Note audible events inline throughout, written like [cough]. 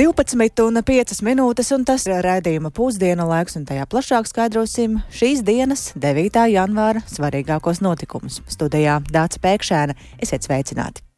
12 un 5 minūtes, un tas ir raidījuma pusdienu laiks, un tajā plašāk skaidrosim šīs dienas, 9. janvāra, svarīgākos notikumus. Studijā Dāca Pēkšēna, esiet sveicināti!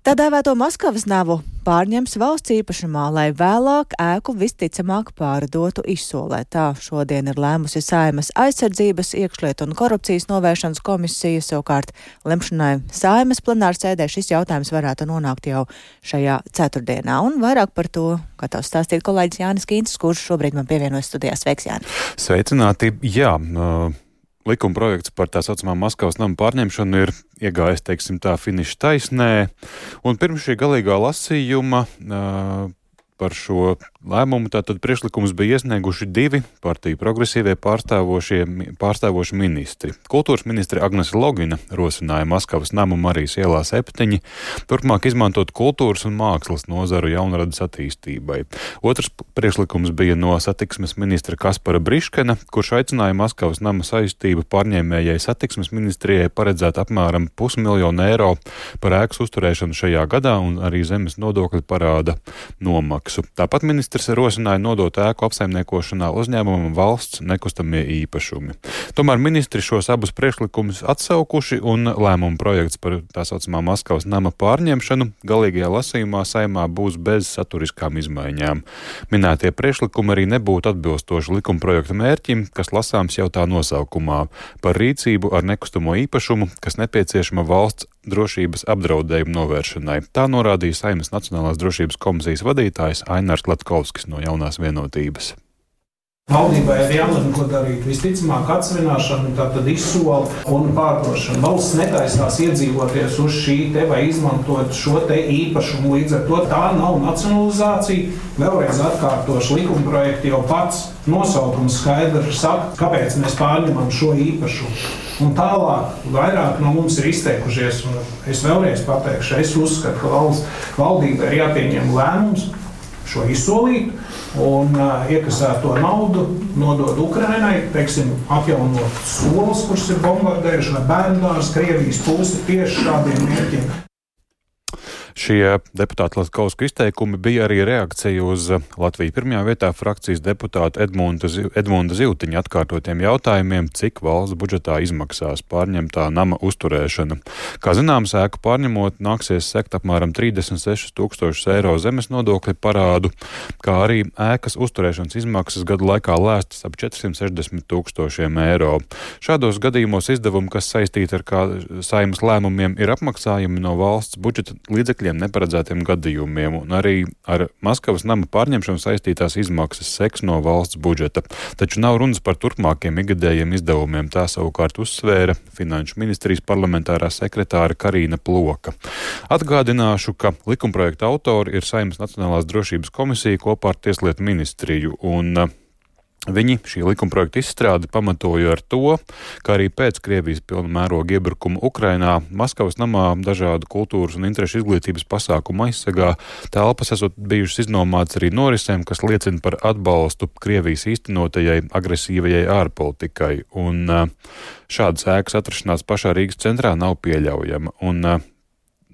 Tā dēvēto Maskavas navu pārņems valsts īpašumā, lai vēlāk ēku visticamāk pārdotu izsolē. Tā šodien ir lēmusi Saimas aizsardzības, iekšlietu un korupcijas novēršanas komisija. Savukārt lemšanai Saimas plenārs sēdē šis jautājums varētu nonākt jau šajā ceturtdienā. Un vairāk par to, tās stāstīt kolēģis Jānis Kīncis, kurš šobrīd man pievienojas studijās. Sveiks, Jāni! Sveicināti! Jā, uh likuma projekts par tā saucamā Maskavas nama pārņemšanu ir iegājis, teiksim, tā finiša taisnē. Un pirms šī galīgā lasījuma uh, par šo lēmumu. Tātad priekšlikums bija iesnieguši divi partiju progresīvie pārstāvošie ministri. Kultūras ministre Agnese Logina rosināja Maskavas namu Marijas ielā septiņi turpmāk izmantot kultūras un mākslas nozaru jaunradas attīstībai. Otrs priekšlikums bija no satiksmes ministra Kaspara Briškena, kurš aicināja Maskavas nama saistību pārņēmējai satiksmes ministrijai paredzēt apmēram pusmiljonu eiro par ēkas uzturēšanu šajā gadā un arī zemes nodokļu parāda nomaksu maksu. Tāpat ministrs rosināja nodot ēku apsaimniekošanā uzņēmumam valsts nekustamie īpašumi. Tomēr ministri šos abus priekšlikumus atsaukuši un lēmumu projekts par tā saucamā Maskavas nama pārņemšanu galīgajā lasījumā saimā būs bez saturiskām izmaiņām. Minētie priekšlikumi arī nebūtu atbilstoši likumprojekta mērķim, kas lasāms jau tā nosaukumā - par rīcību ar nekustamo īpašumu, kas nepieciešama valsts drošības apdraudējumu novēršanai. Tā norādīja Saimnes Nacionālās drošības komisijas vadītājs Ainārs Latkovskis no jaunās vienotības. Valdībai ir jālemj, ko darīt. Visticamāk, atsevināšana, tātad izsola un pārdošana. Valsts netaisās iedzīvoties uz šī te vai izmantot šo te īpašumu. Līdz ar to tā nav nacionalizācija. Vēlreiz atkārtošu likuma projektu jau pats nosaukums skaidri saka, kāpēc mēs pārņemam šo īpašumu. Un tālāk, vairāk no mums ir izteikušies, un es vēlreiz pateikšu, es uzskatu, ka valsts valdībai ir jāpieņem lēmums šo izsolīt un uh, iekasēto naudu nodod Ukrainai, teiksim, atjaunot skolas, kuras ir bombardējušas, vai bērnu dārza, Krievijas pusi tieši šādiem mērķiem. Šie deputāta Latvijas izteikumi bija arī reakcija uz Latvijas pirmajā vietā frakcijas deputāta Edmunda, Edmunda Ziltiņa atkārtotiem jautājumiem, cik valsts budžetā izmaksās pārņemtā nama uzturēšana. Kā zināms, ēku pārņemot nāksies sekt apmēram 36 tūkstošus eiro zemes nodokļu parādu, kā arī ēkas uzturēšanas izmaksas gadu laikā lēstas ap 460 tūkstošiem eiro. Šādos gadījumos izdevumi, kas saistīti ar kā saimas lēmumiem, ir apmaksājumi no valsts budžeta līdzekļiem neparedzētiem gadījumiem, un arī ar Maskavas nama pārņemšanu saistītās izmaksas seks no valsts budžeta. Taču nav runas par turpmākiem ikgadējiem izdevumiem, tā savukārt uzsvēra Finanšu ministrijas parlamentārā sekretāra Karīna Ploka. Atgādināšu, ka likumprojekta autori ir Saimnes Nacionālās drošības komisija kopā ar Tieslietu ministriju. Un, Viņi šī likumprojekta izstrādi pamatoja ar to, ka arī pēc Krievijas pilna mēroga iebrukuma Ukrainā Maskavas namā dažādu kultūras un interešu izglītības pasākumu aizsegā telpas esot bijušas iznomāts arī norisēm, kas liecina par atbalstu Krievijas īstenotajai agresīvajai ārpolitikai. Un šādas ēkas atrašanās pašā Rīgas centrā nav pieļaujama. Un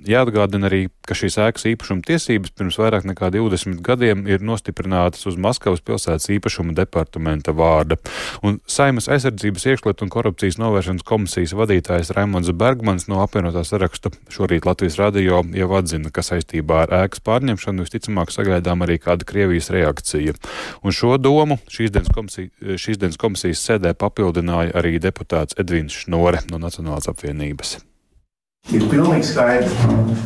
Jāatgādina arī, ka šīs ēkas īpašuma tiesības pirms vairāk nekā 20 gadiem ir nostiprinātas uz Maskavas pilsētas īpašuma departamenta vārda. Un Saimas aizsardzības iekšlietu un korupcijas novēršanas komisijas vadītājs Raimons Bergmans no apvienotā saraksta šorīt Latvijas radio jau atzina, ka saistībā ar ēkas pārņemšanu visticamāk sagaidām arī kāda Krievijas reakcija. Un šo domu šīs dienas, komisija, šīs dienas komisijas sēdē papildināja arī deputāts Edvins Šnore no Nacionālās apvienības. Ir pilnīgi skaidrs,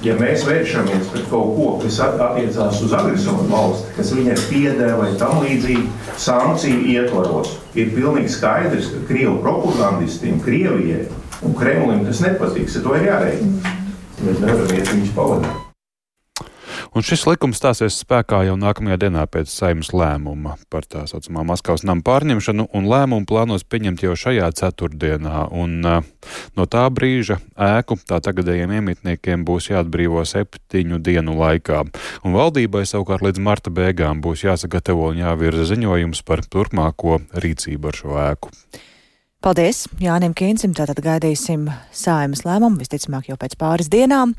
ja mēs vēršamies pret kaut ko, kas attiecās uz agresoru valsti, kas viņai pieder vai tam līdzīgi sankciju ietvaros, ir pilnīgi skaidrs, ka Krievu propagandistiem, Krievijai un Kremlim tas nepatiks. To ir jārēķina. Mēs nevaram iet viņus pavadīt. Un šis likums stāsies spēkā jau nākamajā dienā pēc saimnes lēmuma par tā saucamā Maskavas nama pārņemšanu, un lēmumu plānos pieņemt jau šajā ceturtdienā. Un, no tā brīža ēku tā tagadējiem iemītniekiem būs jāatbrīvo septiņu dienu laikā, un valdībai savukārt līdz marta beigām būs jāsagatavo un jāvirza ziņojums par turpmāko rīcību ar šo ēku. Paldies Jānim Kīncim, tātad gaidīsim sājumas lēmumu, visticamāk jau pēc pāris dienām.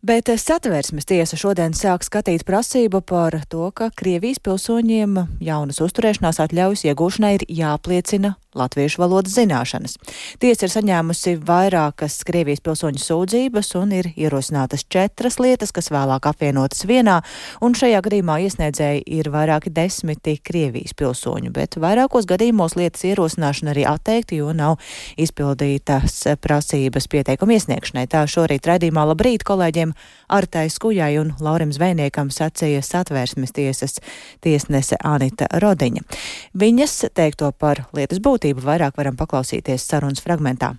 Bet satversmes tiesa šodien sāk skatīt prasību par to, ka Krievijas pilsoņiem jaunas uzturēšanās atļaujas iegūšanai ir jāpliecina latviešu valodas zināšanas. Tiesa ir saņēmusi vairākas Krievijas pilsoņu sūdzības un ir ierosinātas četras lietas, kas vēlāk apvienotas vienā, un šajā gadījumā iesniedzēji ir vairāki desmiti Krievijas pilsoņu, bet vairākos gadījumos lietas ierosināšana arī atteikti, jo nav izpildītas prasības pieteikumu iesniegšanai. Tā šorīt raidījumā labrīt kolēģiem Artai Skujai un Laurim Zvejniekam sacīja satvērsmes tiesas tiesnese Anita Rodiņa. Viņas teikto par lietas būtību būtību vairāk varam paklausīties sarunas fragmentā.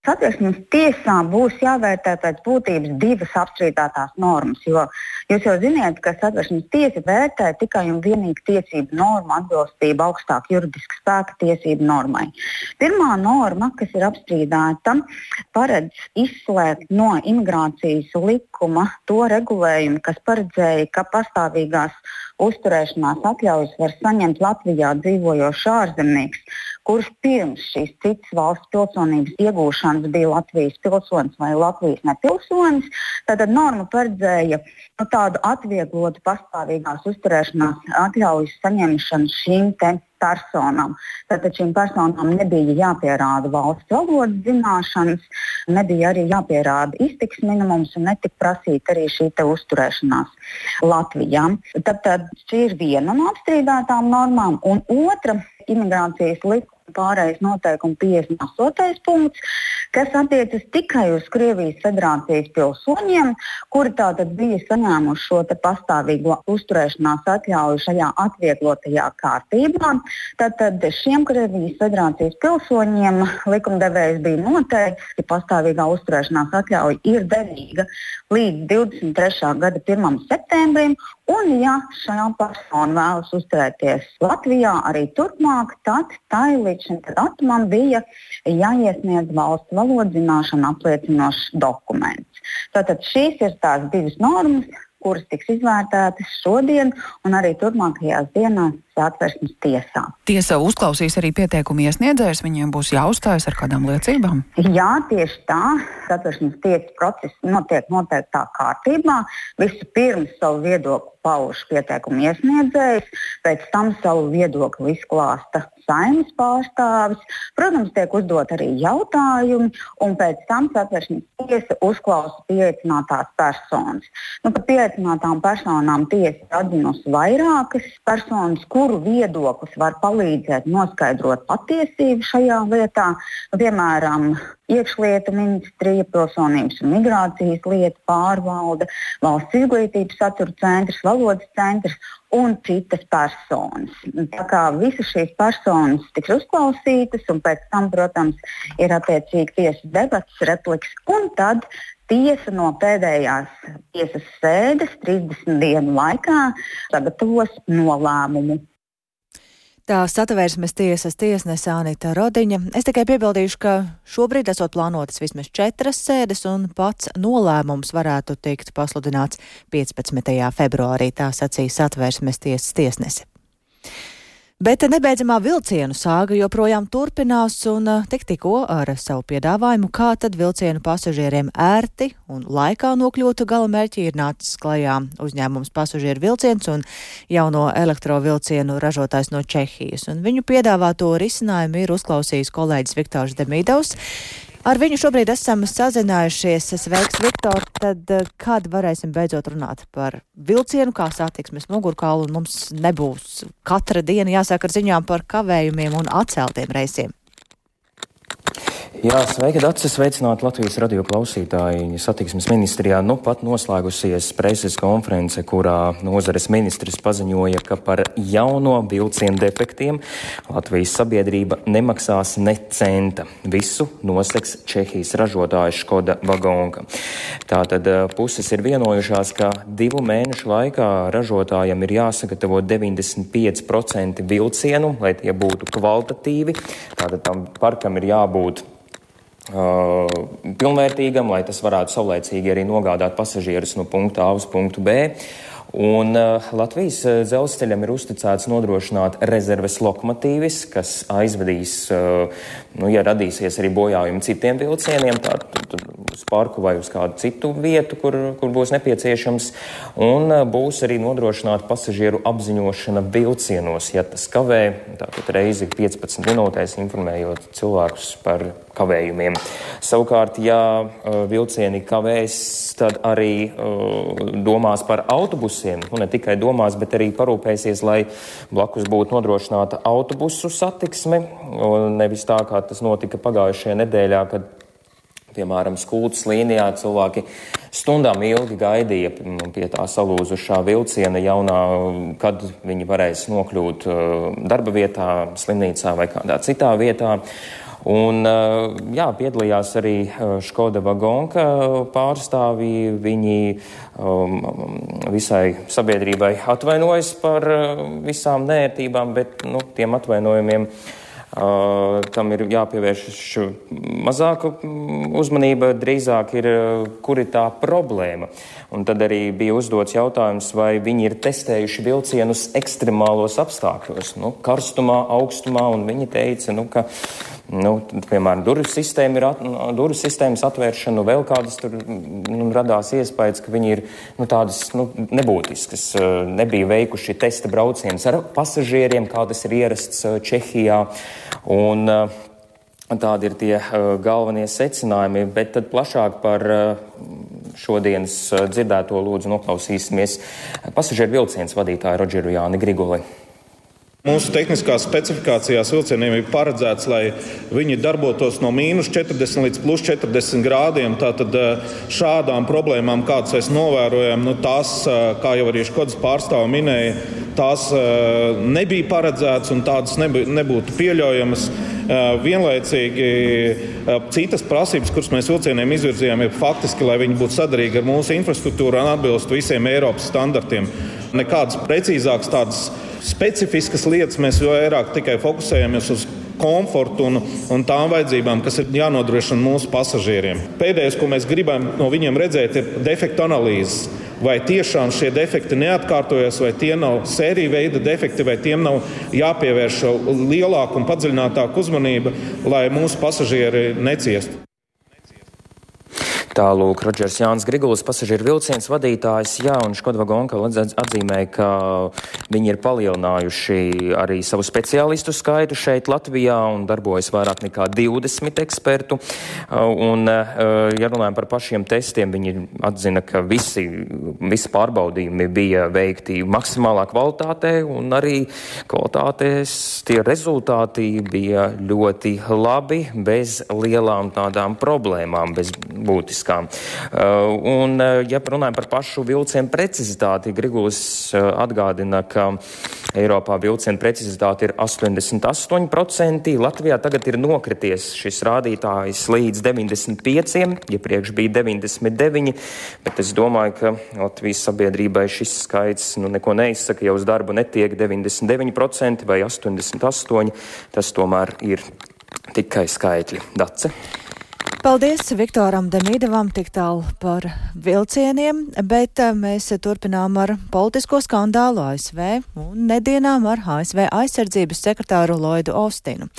Satversmes tiesā būs jāvērtē pēc būtības divas apstrīdētās normas, jo jūs jau zināt, ka satversmes tiesa vērtē tikai un vienīgi tiesību normu atbilstību augstāk juridiski spēka tiesību normai. Pirmā norma, kas ir apstrīdēta, paredz izslēgt no imigrācijas likuma to regulējumu, kas paredzēja, ka pastāvīgās uzturēšanās atļaujas var saņemt Latvijā dzīvojošs ārzemnieks, kurš pirms šīs citas valsts pilsonības iegūšanas bija Latvijas pilsonis vai Latvijas nepilsonis. Tātad norma paredzēja nu, tādu atvieglotu pastāvīgās uzturēšanās atļaujas saņemšanu šīm personām. Tātad šīm personām nebija jāpierāda valsts valodas zināšanas, nebija arī jāpierāda iztiks minimums un netika prasīta arī šī uzturēšanās Latvijā. Tātad šī ir viena no apstrīdētām normām, un otra imigrācijas likuma pārējais noteikuma 58. punkts, kas attiecas tikai uz Krievijas federācijas pilsoņiem, kuri tātad bija saņēmuši šo pastāvīgo uzturēšanās atļauju šajā atvieglotajā kārtībā. Tātad šiem Krievijas federācijas pilsoņiem likumdevējs bija noteicis, ka pastāvīgā uzturēšanās atļauja ir derīga līdz 23. gada 1. septembrim, Un, ja šā persona vēlas uzturēties Latvijā arī turpmāk, tad tai līdz šim datumam bija jāiesniedz valsts valodas zināšanu apliecinošs dokuments. Tātad šīs ir tās divas normas, kuras tiks izvērtētas šodien un arī turpmākajās dienās satversmes tiesā. Tiesa uzklausīs arī pieteikumu iesniedzējus, viņiem būs jāuzstājas ar kādām liecībām? Jā, tieši tā. Satversmes tiesas process notiek noteiktā kārtībā. Vispirms savu viedokli pauž pieteikumu iesniedzējs, pēc tam savu viedokli izklāsta saimnes pārstāvis. Protams, tiek uzdot arī jautājumi, un pēc tam satversmes tiesa uzklausa pieaicinātās personas. Nu, par pieaicinātām personām tiesa atzinusi vairākas personas, kuru viedoklis var palīdzēt noskaidrot patiesību šajā lietā. Nu, piemēram, iekšlietu ministrija, pilsonības un migrācijas lietu pārvalde, valsts izglītības satura centrs, valodas centrs un citas personas. Tā kā visas šīs personas tiks uzklausītas, un pēc tam, protams, ir attiecīgi tiesas debats, repliks, un tad tiesa no pēdējās tiesas sēdes 30 dienu laikā sagatavos nolēmumu. Tā satversmes tiesas tiesnese Anita Rodiņa. Es tikai piebildīšu, ka šobrīd esot plānotas vismaz četras sēdes, un pats nolēmums varētu tikt pasludināts 15. februārī, tā sacīja satversmes tiesas tiesnese. Bet nebeidzamā vilcienu sāga joprojām turpinās, un eh, tik tikko ar savu piedāvājumu, kā tad vilcienu pasažieriem ērti un laikā nokļūtu gala mērķi, ir nācis klajā uzņēmums pasažieru vilciens un jauno elektrovilcienu ražotājs no Čehijas. Un viņu piedāvāto risinājumu ir uzklausījis kolēģis Viktors Demidovs. Ar viņu šobrīd esam sazinājušies. Sveiks, Viktor! Tad eh, kad varēsim beidzot runāt par vilcienu kā satiksmes mugurkaulu un mums nebūs katra diena jāsāk ar ziņām par kavējumiem un atceltiem reisiem? Jā, sveiki, Dārcis! Sveicināti Latvijas radio klausītāji. Satiksmes ministrijā nu pat noslēgusies preses konference, kurā nozares ministrs paziņoja, ka par jauno vilcienu defektiem Latvijas sabiedrība nemaksās ne centa. Visu noseks Čehijas ražotāja Škoda Vagonka. Tātad eh, puses ir vienojušās, ka divu mēnešu laikā ražotājiem ir jāsagatavo 95% vilcienu, lai tie būtu kvalitatīvi. Tātad tam parkam ir jābūt pilnvērtīgam, lai tas varētu saulēcīgi arī nogādāt pasažierus no punkta A uz punktu B. Un uh, Latvijas dzelzceļam ir uzticēts nodrošināt rezerves lokomotīvis, kas aizvedīs, uh, nu, ja radīsies arī bojājumi citiem vilcieniem, tad uz parku vai uz kādu citu vietu, kur, kur būs nepieciešams. Un būs arī nodrošināta pasažieru apziņošana vilcienos, ja tas kavē, tātad reizi 15 minūtēs informējot cilvēkus par kavējumiem. Savukārt, ja vilcieni kavēs, tad arī domās par autobusiem. Nu, ne tikai domās, bet arī parūpēsies, lai blakus būtu nodrošināta autobusu satiksme. Nevis tā, kā tas notika pagājušajā nedēļā, kad Piemēram, skūtas līnijā cilvēki stundām ilgi gaidīja pie tā salūzušā vilciena jaunā, kad viņi varēs nokļūt uh, darba vietā, slimnīcā vai kādā citā vietā. Un, eh, jā, piedalījās arī eh, Škoda Vagonka pārstāvji. Viņi um, visai sabiedrībai atvainojas par uh, visām nērtībām, bet nu, tiem atvainojumiem uh, tam ir jāpievērš mazāka mm, uzmanība, drīzāk ir, kur ir tā problēma. Un tad arī bija uzdots jautājums, vai viņi ir testējuši vilcienus ekstremālos apstākļos, nu, karstumā, augstumā, un viņi teica, nu, ka Nu, piemēram, durvju sistēma ir at, durvju sistēmas atvēršana, nu, vēl kādas tur nu, radās iespējas, ka viņi ir nu, tādas nu, nebūtiskas. Nebija veikuši testa braucienus ar pasažieriem, kā tas ir ierasts Čehijā. Un, Tādi ir tie galvenie secinājumi, bet tad plašāk par šodienas dzirdēto lūdzu noklausīsimies pasažieru vilciens vadītāju Rodžeru Jāni Griguli. Mūsu tehniskās specifikācijās vilcieniem ir paredzēts, lai viņi darbotos no mīnus 40 līdz plus 40 grādiem. Tātad eh, šādām problēmām, kādas mēs novērojam, nu, tās, eh, kā jau arī Škodas pārstāvja minēja, tās eh, nebija paredzētas un tādas nebūtu pieļaujamas. Vienlaicīgi citas prasības, kuras mēs vilcieniem izvirzījām, ir faktiski, lai viņi būtu sadarīgi ar mūsu infrastruktūru un atbilstu visiem Eiropas standartiem. Nekādas precīzākas tādas specifiskas lietas mēs vairāk tikai fokusējamies uz komfortu un, un tām vajadzībām, kas ir jānodrošina mūsu pasažieriem. Pēdējais, ko mēs gribam no viņiem redzēt, ir defektu analīzes. Vai tiešām šie defekti neatkārtojas, vai tie nav sēriju veida defekti, vai tiem nav jāpievērš lielāka un padziļinātāka uzmanība, lai mūsu pasažieri neciestu. Tālūk, Rodžers Jānis Grigulis, pasažieru vilciens vadītājs, jā, un Škodva Gonka atzīmē, ka viņi ir palielinājuši arī savu speciālistu skaitu šeit Latvijā un darbojas vairāk nekā 20 ekspertu. Un, ja runājam par pašiem testiem, viņi atzina, ka visi, visi pārbaudījumi bija veikti maksimālā kvalitātē un arī kvalitātēs tie rezultāti bija ļoti labi, bez lielām tādām problēmām, bez būtiskām būtiskām. Uh, un, uh, ja runājam par pašu vilcienu precizitāti, Grigulis uh, atgādina, ka Eiropā vilcienu precizitāte ir 88%, Latvijā tagad ir nokrities šis rādītājs līdz 95%, iepriekš bija 99%, bet es domāju, ka Latvijas sabiedrībai šis skaits nu, neko neizsaka, ja uz darbu netiek 99% vai 88%, tas tomēr ir tikai skaitļi. Dace. Paldies Viktoram Demīdevam tik tālu par vilcieniem, bet eh, mēs turpinām ar politisko skandālu ASV un nedienām ar ASV aizsardzības sekretāru Lloydu Ostinu.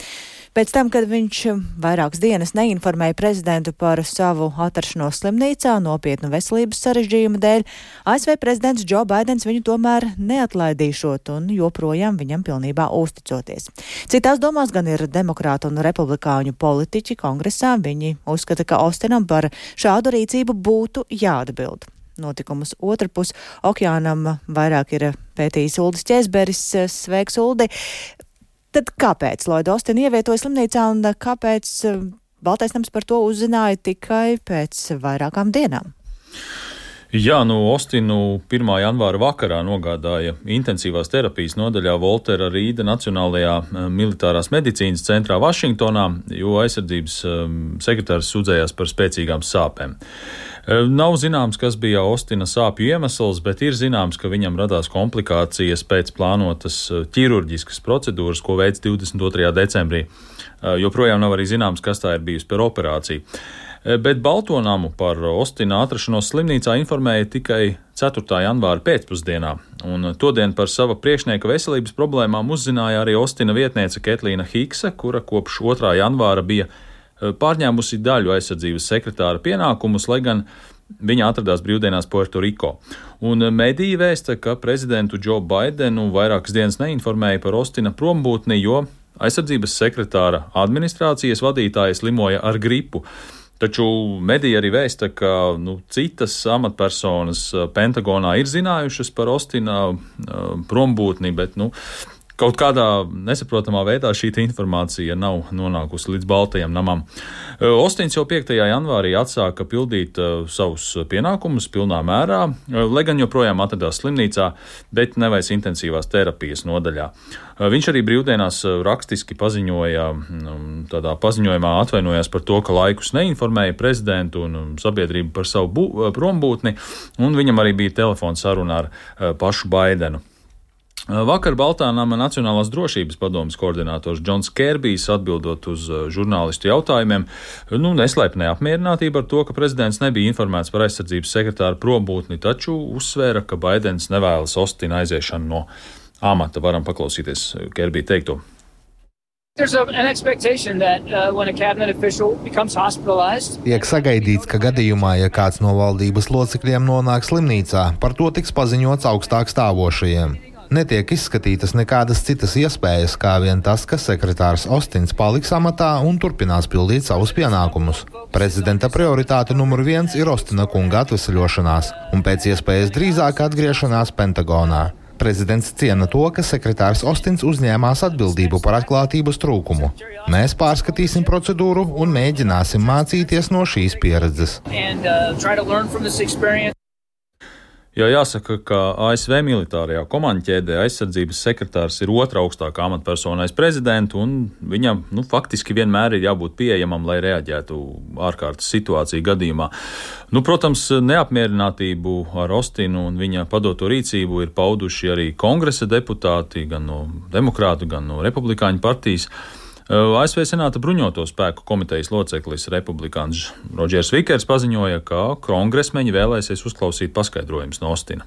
Pēc tam, kad viņš vairākas dienas neinformēja prezidentu par savu atrašanos slimnīcā nopietnu veselības sarežģījumu dēļ, ASV prezidents Džo Baidens viņu tomēr neatlaidīšot un joprojām viņam pilnībā uzticoties. Citās domās gan ir demokrātu un republikāņu politiķi kongresā. Viņi uzskata, ka Ostinam par šādu rīcību būtu jāatbild notikumus otrpus okeānam vairāk ir pētījis Uldis Česberis. Sveiks, Uldi! Tad kāpēc Lloyda Austina ievietoja slimnīcā un eh, kāpēc eh, Baltais nams par to uzzināja tikai pēc vairākām dienām? Jā, nu, Ostinu 1. janvāra vakarā nogādāja intensīvās terapijas nodaļā Voltera Rīda Nacionālajā eh, militārās medicīnas centrā Vašingtonā, jo aizsardzības sekretārs sūdzējās par spēcīgām sāpēm. Nav zināms, kas bija Ostina sāpju iemesls, bet ir zināms, ka viņam radās komplikācijas pēc plānotas ķirurģiskas procedūras, ko veids 22. decembrī. Joprojām nav arī zināms, kas tā ir bijusi par operāciju. Bet Baltonamu par Ostina atrašanos slimnīcā informēja tikai 4. janvāra pēcpusdienā. Un todien par sava priekšnieka veselības problēmām uzzināja arī Ostina vietniece Ketlīna Hikse, kura kopš 2. janvāra bija pārņēmusi daļu aizsardzības sekretāra pienākumus, lai gan Viņa atradās brīvdienās Puertoriko. Un mediji vēsta, ka prezidentu Džo Baidenu vairākas dienas neinformēja par Ostina prombūtni, jo aizsardzības sekretāra administrācijas vadītāja slimoja ar gripu. Taču mediji arī vēsta, ka nu, citas amatpersonas Pentagonā ir zinājušas par Ostina uh, prombūtni, bet nu, Kaut kādā nesaprotamā veidā šī informācija nav nonākusi līdz Baltajam namam. Ostins jau 5. janvārī atsāka pildīt savus pienākumus pilnā mērā, lai gan joprojām atradās slimnīcā, bet nevais intensīvās terapijas nodaļā. Viņš arī brīvdienās rakstiski paziņoja, tādā paziņojumā atvainojās par to, ka laikus neinformēja prezidentu un sabiedrību par savu prombūtni, un viņam arī bija telefons saruna ar pašu Baidenu. Vakar Baltānama Nacionālās drošības padomas koordinators Džons Kērbijs atbildot uz žurnālistu jautājumiem, nu, neslēpj neapmierinātību ar to, ka prezidents nebija informēts par aizsardzības sekretāru probūtni, taču uzsvēra, ka Baidens nevēlas Ostina aiziešanu no amata. Varam paklausīties Kērbija teikto. Tiek sagaidīts, ka gadījumā, ja kāds no valdības locekļiem nonāk slimnīcā, par to tiks paziņots augstāk stāvošajiem. Netiek izskatītas nekādas citas iespējas, kā vien tas, ka sekretārs Ostins paliks amatā un turpinās pildīt savus pienākumus. Prezidenta prioritāte numur viens ir Ostina kunga atvesaļošanās un pēc iespējas drīzāk atgriešanās Pentagonā. Prezidents ciena to, ka sekretārs Ostins uzņēmās atbildību par atklātības trūkumu. Mēs pārskatīsim procedūru un mēģināsim mācīties no šīs pieredzes. And, uh, Jo jāsaka, ka ASV militārajā komandā aizsardzības sekretārs ir otra augstākā amatpersona aiz prezidentu, un viņam nu, faktiski vienmēr ir jābūt pieejamam, lai reaģētu ārkārtas situāciju gadījumā. Nu, protams, neapmierinātību ar Ostinu un viņa padoto rīcību ir pauduši arī kongresa deputāti gan no demokrātu, gan no republikāņu partijas. ASV Senāta bruņoto spēku komitejas loceklis republikāns Rodžers Vikers paziņoja, ka kongresmeņi vēlēsies uzklausīt paskaidrojumus no Ostina.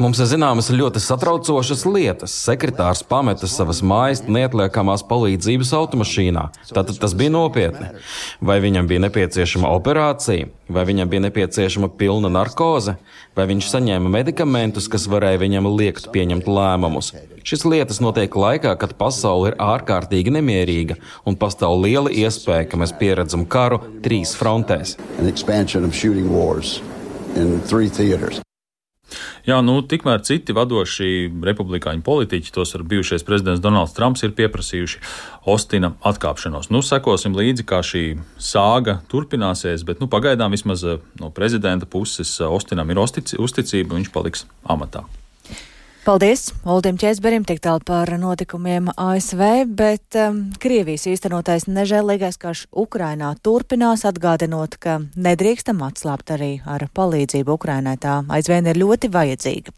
Mums ir zināmas ļoti satraucošas lietas. Sekretārs pameta savas mājas neatliekamās palīdzības automašīnā. Tātad tas bija nopietni. Vai viņam bija nepieciešama operācija, vai viņam bija nepieciešama pilna narkoze, vai viņš saņēma medikamentus, kas varēja viņam liekt pieņemt lēmumus. Šis lietas notiek laikā, kad pasaule ir ārkārtīgi nemierīga un pastāv liela iespēja, ka mēs pieredzam karu trīs frontēs in three theaters. Jā, nu, tikmēr citi vadošie republikāņu politiķi, tos ar bijušais prezidents Donalds Trumps, ir pieprasījuši Ostina atkāpšanos. Nu, sekosim līdzi, kā šī sāga turpināsies, bet nu, pagaidām vismaz eh, no prezidenta puses eh, Ostinam ir uzticība, viņš paliks amatā. Paldies Oldim Čēsberim tik tālu par notikumiem ASV, bet um, Krievijas īstenotais nežēlīgais karš Ukrainā turpinās atgādinot, ka nedrīkstam atslāpt arī ar palīdzību Ukrainai. Tā aizvien ir ļoti vajadzīga.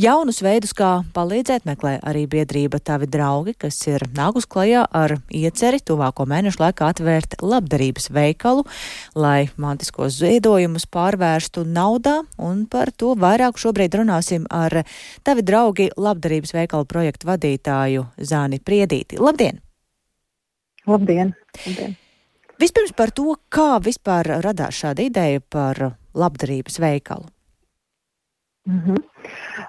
Jaunus veidus, kā palīdzēt, meklē arī biedrība Tavi draugi, kas ir nākus klajā ar ieceri tuvāko mēnešu laikā atvērt labdarības veikalu, lai mantiskos ziedojumus pārvērstu naudā, un par to vairāk šobrīd runāsim ar Tavi draugi draugi labdarības veikalu projektu vadītāju Zāni Priedīti. Labdien! Labdien! Labdien. Vispirms par to, kā vispār radās šāda ideja par labdarības veikalu. Mm -hmm.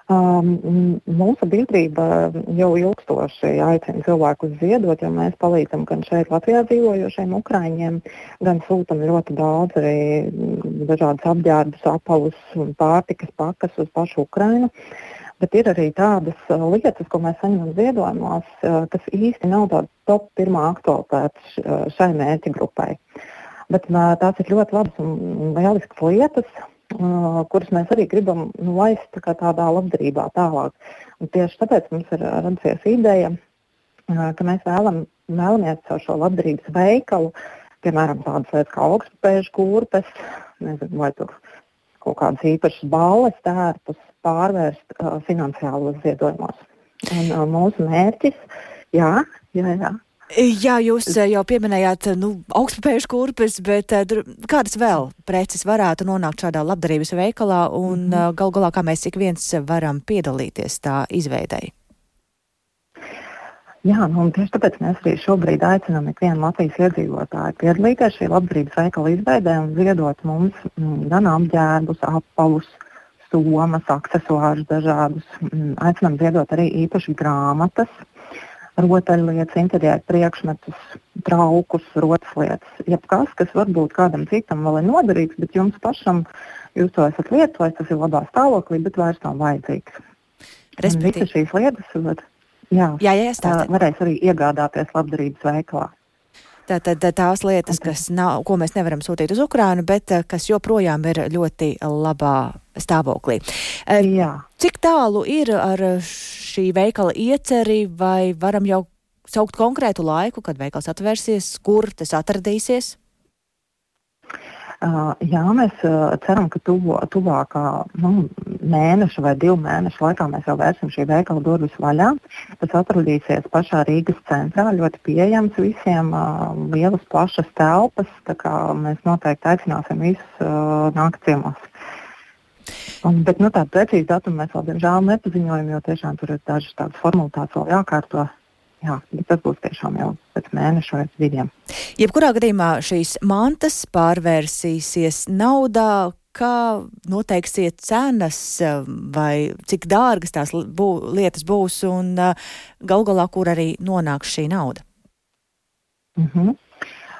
um, mūsu biedrība jau ilgstoši aicina cilvēkus ziedot, jo mēs palīdzam gan šeit Latvijā dzīvojošiem ukrāņiem, gan sūtam ļoti daudz arī dažādas apģērbus, apavus un pārtikas pakas uz pašu Ukrainu. Uh, Bet ir arī tādas uh, lietas, ko mēs saņemam ziedojumos, uh, kas īsti nav tāda top pirmā aktualitāte uh, šai mērķa grupai. Bet tās ir ļoti labas un lieliskas lietas, kuras mēs arī gribam nu, laist tā tādā labdarībā tālāk. Un tieši tāpēc mums ir radusies ideja, ka mēs vēlam, vēlamies caur šo labdarības veikalu, piemēram, tādas lietas kā augstspēju kurpes, nezinu, vai tur kaut kādas īpašas balles, tērpus, pārvērst uh, finansiālos ziedojumos. Un, uh, mūsu mērķis, jā, jā, jā, Jā, jūs jau pieminējāt nu, augstspēju kurpes, bet kādas vēl preces varētu nonākt šādā labdarības veikalā un mm -hmm. gal galā kā mēs ik viens varam piedalīties tā izveidēji? Jā, nu, tieši tāpēc mēs arī šobrīd aicinām ikvienu Latvijas iedzīvotāju piedalīties šī labdarības veikala izveidē un ziedot mums mm, gan apģērbus, apavus, somas, accessorus dažādus. Mm, aicinām ziedot arī īpaši grāmatas, rotaļlietas, interjeru priekšmetus, traukus, rotaslietas. Jebkas, kas varbūt kādam citam vēl ir noderīgs, bet jums pašam jūs to esat lietojis, tas ir labā stāvoklī, bet vairs nav vajadzīgs. Respektīvi, visas šīs lietas var, jā, jā, jā, tā, varēs arī iegādāties labdarības veikalā. Tātad tās lietas, kas nav, ko mēs nevaram sūtīt uz Ukrajinu, bet kas joprojām ir ļoti labā stāvoklī. Jā. Cik tālu ir ar šī veikala ieceri, vai varam jau saukt konkrētu laiku, kad veikals atvērsies, kur tas atradīsies? Uh, jā, mēs ceram, ka tuvo, tuvākā nu, mēneša vai divu mēnešu laikā mēs jau vērsim šī veikala durvis vaļā. Tas atradīsies pašā Rīgas centrā, ļoti pieejams visiem, lielas, plašas telpas. Mēs noteikti aicināsim visus nākt ciemos. Un, bet nu, tādu precīzu datumu mēs vēl diemžēl nepaziņojam, jo tiešām tur ir dažas tādas formalitātes vēl jākārto. Jā, tas būs tiešām jau pēc mēneša vai diviem. Jebkurā gadījumā šīs mantas pārvērsīsies naudā, kā noteiksiet cenas vai cik dārgas tās bū, lietas būs un gal galā, kur arī nonāks šī nauda? Mm -hmm.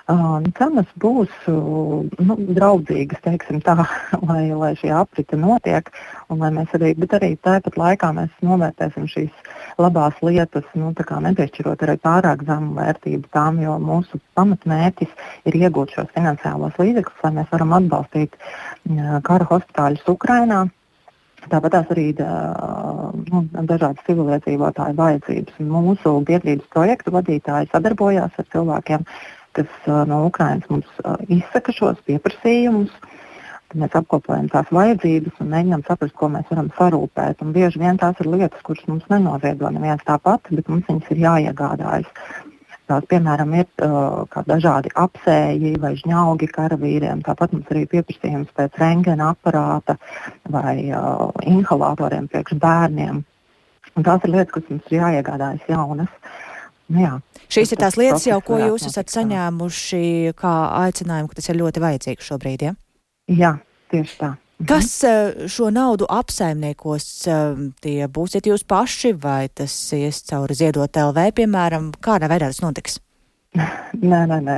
Cenas būs uh, nu, draudzīgas, teiksim tā, [laughs] lai, lai šī aprite notiek, mēs arī, bet arī tāpat laikā mēs novērtēsim šīs labās lietas, nu, nepiešķirot arī pārāk zemu vērtību tām, jo mūsu pamatmērķis ir iegūt šos finansiālos līdzekļus, lai mēs varam atbalstīt kara hospitāļus Ukrainā. Tāpat tās arī nu, dažādas civiliedzīvotāju vajadzības. Mūsu biedrības projektu vadītāji sadarbojās ar cilvēkiem, kas no Ukrainas mums izsaka šos pieprasījumus. Tad mēs apkopojam tās vajadzības un mēģinām saprast, ko mēs varam sarūpēt. Un bieži vien tās ir lietas, kuras mums nenoziedo neviens tāpat, bet mums viņas ir jāiegādājas. Tās, piemēram, ir uh, dažādi apsēji vai žņaugi karavīriem. Tāpat mums arī pieprasījums pēc rengena aparāta vai uh, inhalatoriem priekš bērniem. Un tās ir lietas, kas mums ir jāiegādājas jaunas. Nu, jā, Šīs ir tās lietas, jau, ko jūs esat saņēmuši kā aicinājumu, ka tas ir ļoti vajadzīgs šobrīd. Ja? Jā, tieši tā. Mhm. Kas eh, šo naudu apsaimniekos? Eh, tie būsiet jūs paši, vai tas ies cauri ziedot LV, piemēram, kādā veidā tas notiks? Nē, nē, nē.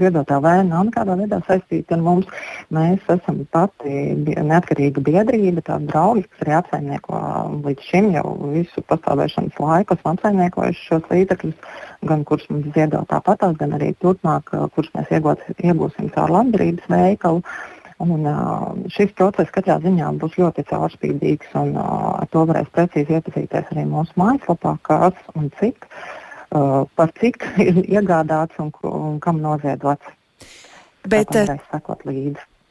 Ziedotā vēja nav nekādā veidā saistīta ar mums. Mēs esam pati neatkarīga biedrība, tāda draugi, kas arī apsaimnieko līdz šim jau visu pastāvēšanas laiku, esam apsaimniekojuši šos līdzekļus, gan kurus mums ziedo tāpatās, gan arī turpmāk, kurus mēs iegūt, iegūsim caur labdarības veikalu. Un, uh, šis process katrā ziņā būs ļoti caurspīdīgs, un ar to varēs precīzi iepazīties arī mūsu mājaslapā, kas un cik. Uh, par cik [laughs] ir iegādāts un, un kam noziedots. Bet, tā,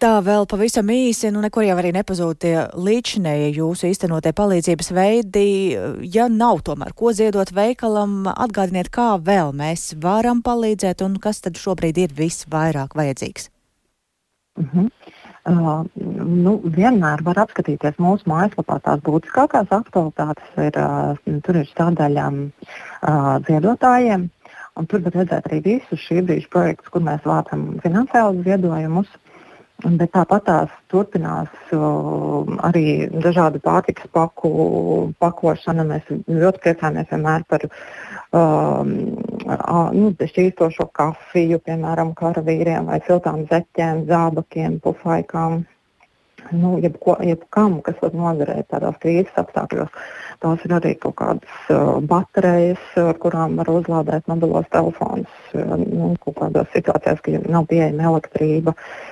tā vēl pavisam īsi, nu nekur jau arī nepazūd tie līdšanēji jūsu īstenotie palīdzības veidi. Ja nav tomēr ko ziedot veikalam, atgādiniet, kā vēl mēs varam palīdzēt un kas tad šobrīd ir visvairāk vajadzīgs. Uh -huh. Uh, nu, vienmēr var apskatīties mūsu mājaslapā. Tās būtiskākās aktualitātes ir, uh, tur ir stādaļa uh, ziedotājiem. Tur var redzēt arī visus šī brīža projektus, kur mēs vācam finansiālus ziedojumus. Bet tāpat tās turpinās uh, arī dažādu pārtikas paku pakošana. Mēs ļoti priecājamies vienmēr par um, nu, šķīstošo kafiju, piemēram, karavīriem vai siltām zeķēm, zābakiem, pufaikām. Nu, jebko, jebkam, kas var noderēt tādās krīzes apstākļos. Tās ir arī kaut kādas uh, baterijas, ar kurām var uzlādēt mobilos telefonus. Uh, nu, kaut kādās situācijās, kad nav pieejama elektrība. Uh,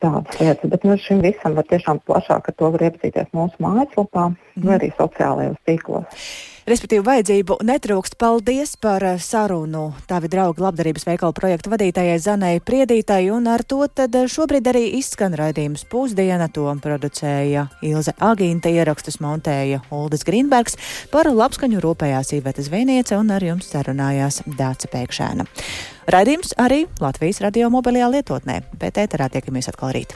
Tādas lietas, bet nu, šim visam var tiešām plašāk ar to var iepazīties mūsu mājaslapā mm. vai arī sociālajos tīklos. Respektīvi, vajadzību netrūkst. Paldies par eh, sarunu tavi draugi labdarības veikalu projektu vadītājai Zanai Priedītai, un ar to tad eh, šobrīd arī izskan raidījums pusdiena. To producēja Ilze Agīnta, ierakstus montēja Uldis Grīnbergs, par labskaņu rūpējās Īveta Zvēniece un ar jums sarunājās Dāca Pēkšēna. Raidījums arī Latvijas radio mobilajā lietotnē, bet ēterā tiekamies atkal rīt.